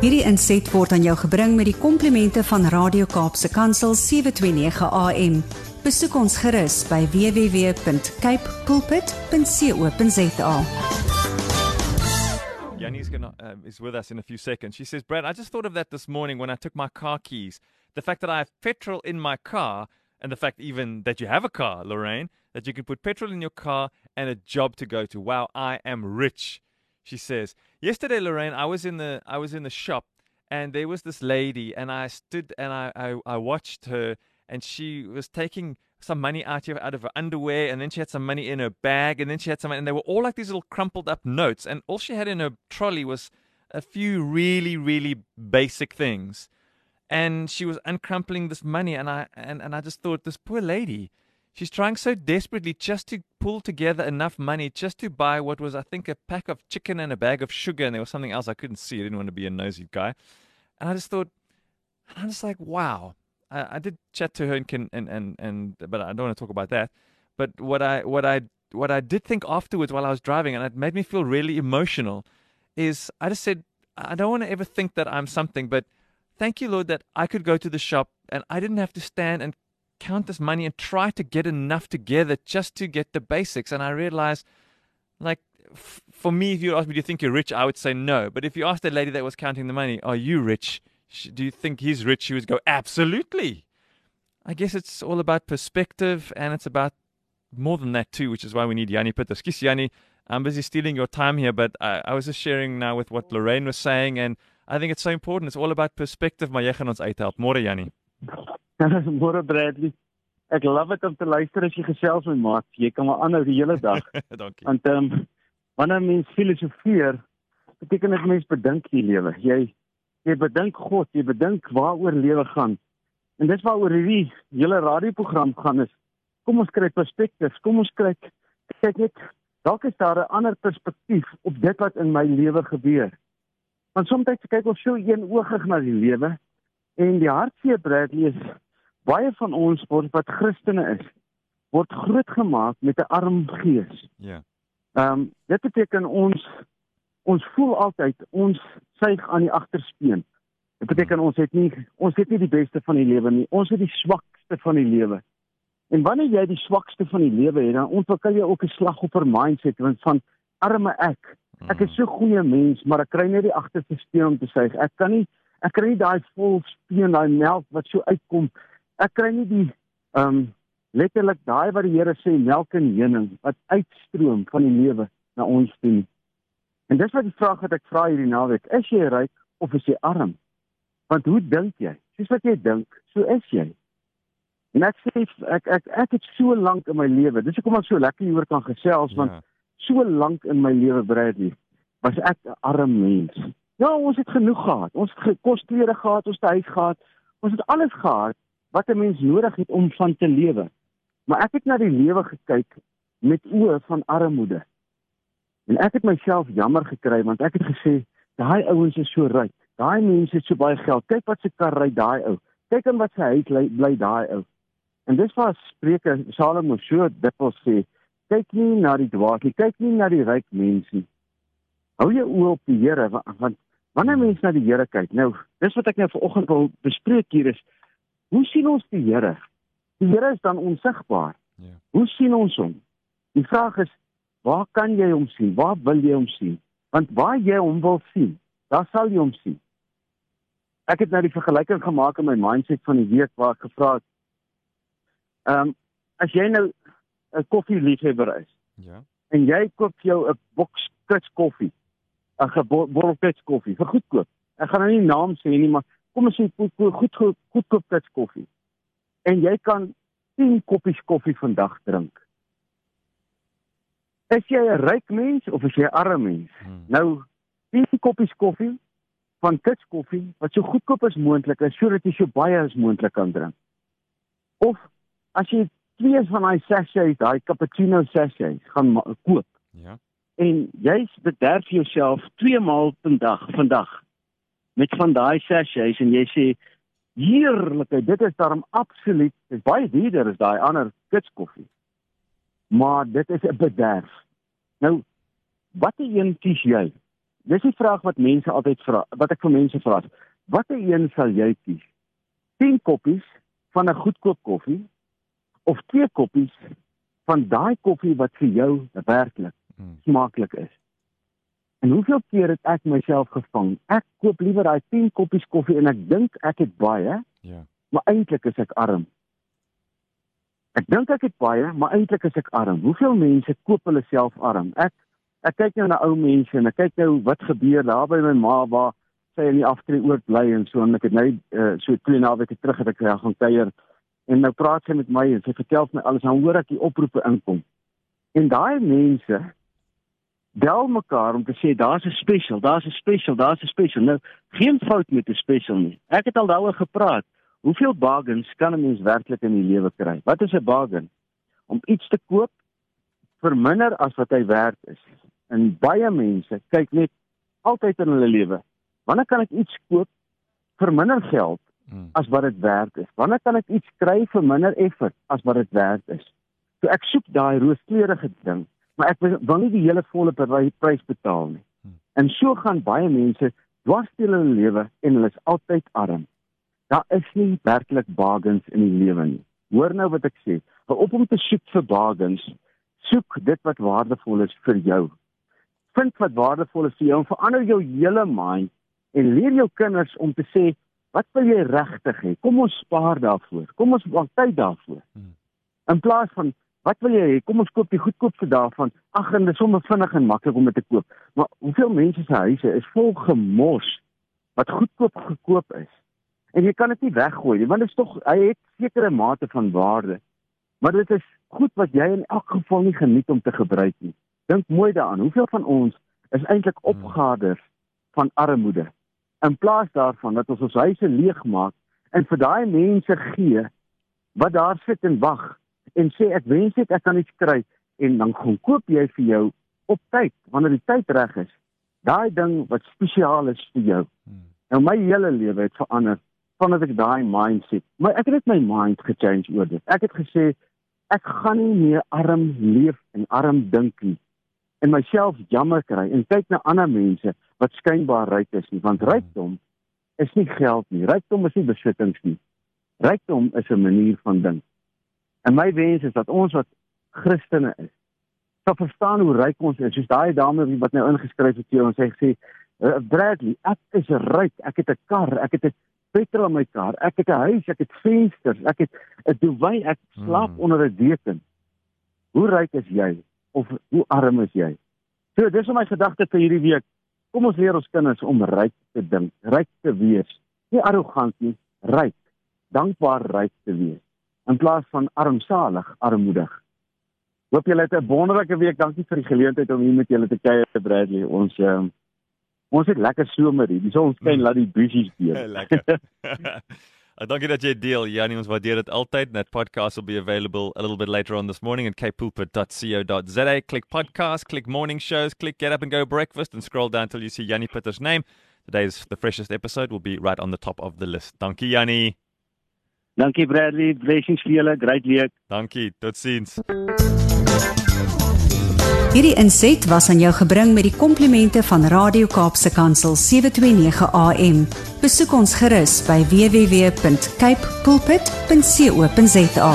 Hierdie inset word aan jou gebring met die komplimente van Radio Kaapse Kansel 729 AM. Besoek ons gerus by www.cape pulpit.co.za. Yanni's gonna uh, is with us in a few seconds. She says, "Brad, I just thought of that this morning when I took my car keys. The fact that I have petrol in my car, and the fact even that you have a car, Lorraine, that you can put petrol in your car and a job to go to. Wow, I am rich." She says, "Yesterday, Lorraine, I was in the I was in the shop, and there was this lady, and I stood and I I, I watched her, and she was taking." Some money out of out of her underwear, and then she had some money in her bag, and then she had some, and they were all like these little crumpled up notes, and all she had in her trolley was a few really, really basic things. And she was uncrumpling this money, and I and, and I just thought, this poor lady, she's trying so desperately just to pull together enough money just to buy what was, I think, a pack of chicken and a bag of sugar, and there was something else I couldn't see. I didn't want to be a nosy guy, and I just thought, I'm just like, wow. I, I did chat to her and can and, and and but I don't want to talk about that. But what I what I what I did think afterwards while I was driving, and it made me feel really emotional, is I just said I don't want to ever think that I'm something, but thank you, Lord, that I could go to the shop and I didn't have to stand and count this money and try to get enough together just to get the basics. And I realized, like, f- for me, if you ask me, do you think you're rich? I would say no. But if you ask the lady that was counting the money, are you rich? Do you think he's rich? She would go, absolutely. I guess it's all about perspective and it's about more than that too, which is why we need Yanni Pitter. Excuse Yanni, I'm busy stealing your time here, but I, I was just sharing now with what Lorraine was saying, and I think it's so important. It's all about perspective, My jy gaan ons uithelp. Môre Yanni. Môre Bradley. Ek love dit om te luister as jy gesels met maat. Jy kan maar aanhou die hele dag. Dankie. Want ehm um, wanneer mens filosofeer, beteken dit mens bedink die lewe. Jy jy bedink God, jy bedink waaroor lewe gaan. En dis waaroor hierdie hele radioprogram gaan is. Kom ons kry perspektief. Kom ons kry kyk net dalk is daar 'n ander perspektief op dit wat in my lewe gebeur. Want soms kyk ons so eenoogig na die lewe en die hartseer Bradley is baie van ons word wat Christene is word grootgemaak met 'n arm gees. Ja. Ehm um, dit beteken ons ons voel altyd ons suig aan die agterspeen. Dit beteken ons het nie ons het nie die beste van die lewe nie. Ons het die swakste van die lewe. En wanneer jy die swakste van die lewe het, dan ontwikkel jy ook 'n slagoffer mindset want van arme ek. Ek is so goeie mens, maar ek kry net die agterste speen om te suig. Ek kan nie ek kry nie daai vol speen, daai melk wat so uitkom. Ek kry nie die ehm um, letterlik daai wat die Here sê melk en honing wat uitstroom van die lewe na ons toe. nie. En dis wat die vraag wat ek vra hierdie naweek, is jy ryk of is jy arm? Want hoe dink jy? Soos wat jy dink, so is jy. En ek sê ek ek ek het so lank in my lewe, dis hoekom ek so lekker hieroor kan gesels want Ja. so lank in my lewe Bradley was ek 'n arm mens. Ja, ons het genoeg gehad. Ons het kosklere gehad, ons het huis gehad. Ons het alles gehad wat 'n mens nodig het om van te lewe. Maar ek het na die lewe gekyk met oë van armoede. En ek het myself jammer gekry want ek het gesê daai ouens is so ryk. Daai mense het so baie geld. Kyk wat se kar ry daai ou. Kyk in wat sy huis bly, bly daai ou. En dis waar Spreuke Salomo so dikwels sê, kyk nie na die dwaas nie, kyk nie na die ryk mense nie. Hou jou oë op die Here wa- want wanneer mense na die Here kyk, nou, dis wat ek nou vanoggend wil bespreek hier is, hoe sien ons die Here? Die Here is dan onsigbaar. Ja. Hoe sien ons hom? Die vraag is, waar kan jy hom sien? Waar wil jy hom sien? Want waar jy hom wil sien, daar sal jy hom sien. Ek het nou die vergelyking gemaak in my mindset van die week waar ek gevra het, ehm um, as jy nou 'n koffieliefhebber is Ja. en jy koop jou 'n boks kits koffie, 'n gebottel kits koffie vir goedkoop. Ek gaan nou nie naam sê nie, maar kom ons sê goed goed goed goedkoop kits koffie. En jy kan 10 koppies koffie vandag drink. Is jy 'n ryk mens of is jy 'n arm mens? Hmm. Nou 10 koppies koffie van kits koffie wat so goedkoop as moontlik is sodat jy so baie as moontlik kan drink. Of as jy twee van daai sachets, daai cappuccino sachets gaan koop Ja. en jy bederf jouself twee maal per dag vandag met van daai sachets en jy sê heerlikheid, dit is daarom absoluut, is baie duurder as daai ander kitskoffie. Maar dit is 'n bederf. Nou watter een kies jy? dis die vraag wat mense altyd vra, wat ek vir mense vra. Watter een sal jy kies? 10 koppies van 'n goedkoop koffie of twee koppies van daai koffie wat vir jou werklik hmm. smaaklik is? En hoeveel keer het ek myself gevang? Ek koop liewer daai 10 koppies koffie en ek dink ek het baie. Ja. Maar eintlik is ek arm. Ek dink ek het baie, maar eintlik is ek arm. Hoeveel mense koop hulle self arm? Ek ek kyk nou na ou mense en ek kyk nou wat gebeur daar by my ma waar sy in die aftree oort bly en so en ek het nou uh, so twee naweke terug het ek gaan kuier en nou praat sy met my en sy vertel my alles en hoor ek die oproepe inkom. En daai mense bel mekaar om te sê daar's 'n special, daar's 'n special, daar's 'n special. Nou geen fout met 'n special nie. Ek het al daaroor gepraat. Hoeveel bargains kan 'n mens werklik in die lewe kry? Wat is 'n bargain? Om iets te koop vir minder as wat hy werd is. En baie mense kyk net altyd in hulle lewe. Wanneer kan ek iets koop vir minder geld hmm. as wat dit werd is? Wanneer kan ek iets kry vir minder effort as wat dit werd is? So ek soek daai rooskleurige ding maar ek wil nie die hele volle prys betaal nie. Hmm. En so gaan baie mense dwars deur hulle lewe en hulle is altyd arm. Daar is nie werklik bargains in die lewe nie. Hoor nou wat ek sê. Hou op om te soek vir bargains. Soek dit wat waardevol is vir jou. Vind wat waardevol is vir jou en verander jou hele mind en leer jou kinders om te sê wat wil jy regtig hê? Kom ons spaar daarvoor. Kom ons maak tyd daarvoor. Hmm. In plaas van Wat wil jy hê? Kom ons koop die goedkoopste daarvan. Ag, en dit is sommer vinnig en maklik om dit te koop. Maar hoeveel mense se huise is vol gemos wat goedkoop gekoop is. En jy kan dit nie weggooi nie, want dit is tog hy het sekere mate van waarde. Maar dit is goed wat jy in elk geval nie geniet om te gebruik nie. Dink mooi daaraan. Hoeveel van ons is eintlik hmm. opgaders van armoede? In plaas daarvan dat ons ons huise leegmaak en vir daai mense gee wat daar sit en wag en sê ek wens net ek kan iets kry en dan gaan koop jy vir jou op tyd wanneer die tyd reg is. Daai ding wat spesiaal is vir jou. Hmm. Nou my hele lewe het verander vandat ek daai mindset. Maar ek het net my mind gechange oor dit. Ek het gesê ek gaan nie meer arm leef en arm dink nie en myself jammer kry en kyk na ander mense wat skynbaar ryk is nie want rykdom is nie geld nie. Rykdom is nie besittings nie. Rykdom is 'n manier van dink. En my wens is dat ons wat Christene is, sal verstaan hoe ryk ons is. Soos daai dame wat nou ingeskryf het hier en sy sê, uh, "Bradley, ek is ryk. Ek het 'n kar, ek het 'n petrol in my kar, ek het 'n huis, ek het vensters, ek het 'n duvet, ek slaap hmm. onder 'n deken." Hoe ryk is jy of hoe arm is jy? So, dis my gedagte vir hierdie week. Kom ons leer ons kinders om ryk te dink, ryk te wees. Nie arrogant nie, ryk. Dankbaar ryk te wees in plaas van armsalig, armoedig. Hoop julle het 'n wonderlike week. Dankie vir die geleentheid om hier met julle te kuier, Bradley. Ons uh, ons het lekker somer hier. Die son skyn, mm. laat die busies deur. lekker. Uh, dankie dat jy deel, Janie. Ons waardeer dit altyd. That podcast will be available a little bit later on this morning at kpulpit.co.za. Click podcast, click morning shows, click get up and go breakfast and scroll down till you see Janie Pitter's name. Today's the freshest episode will be right on the top of the list. Dankie, Janie. Dankie Bradley, blessings vir julle, great week. Dankie, totsiens. Hierdie inset was aan jou gebring met die komplimente van Radio Kaapse Kansel 729 AM. Besoek ons gerus by www.cape pulpit.co.za.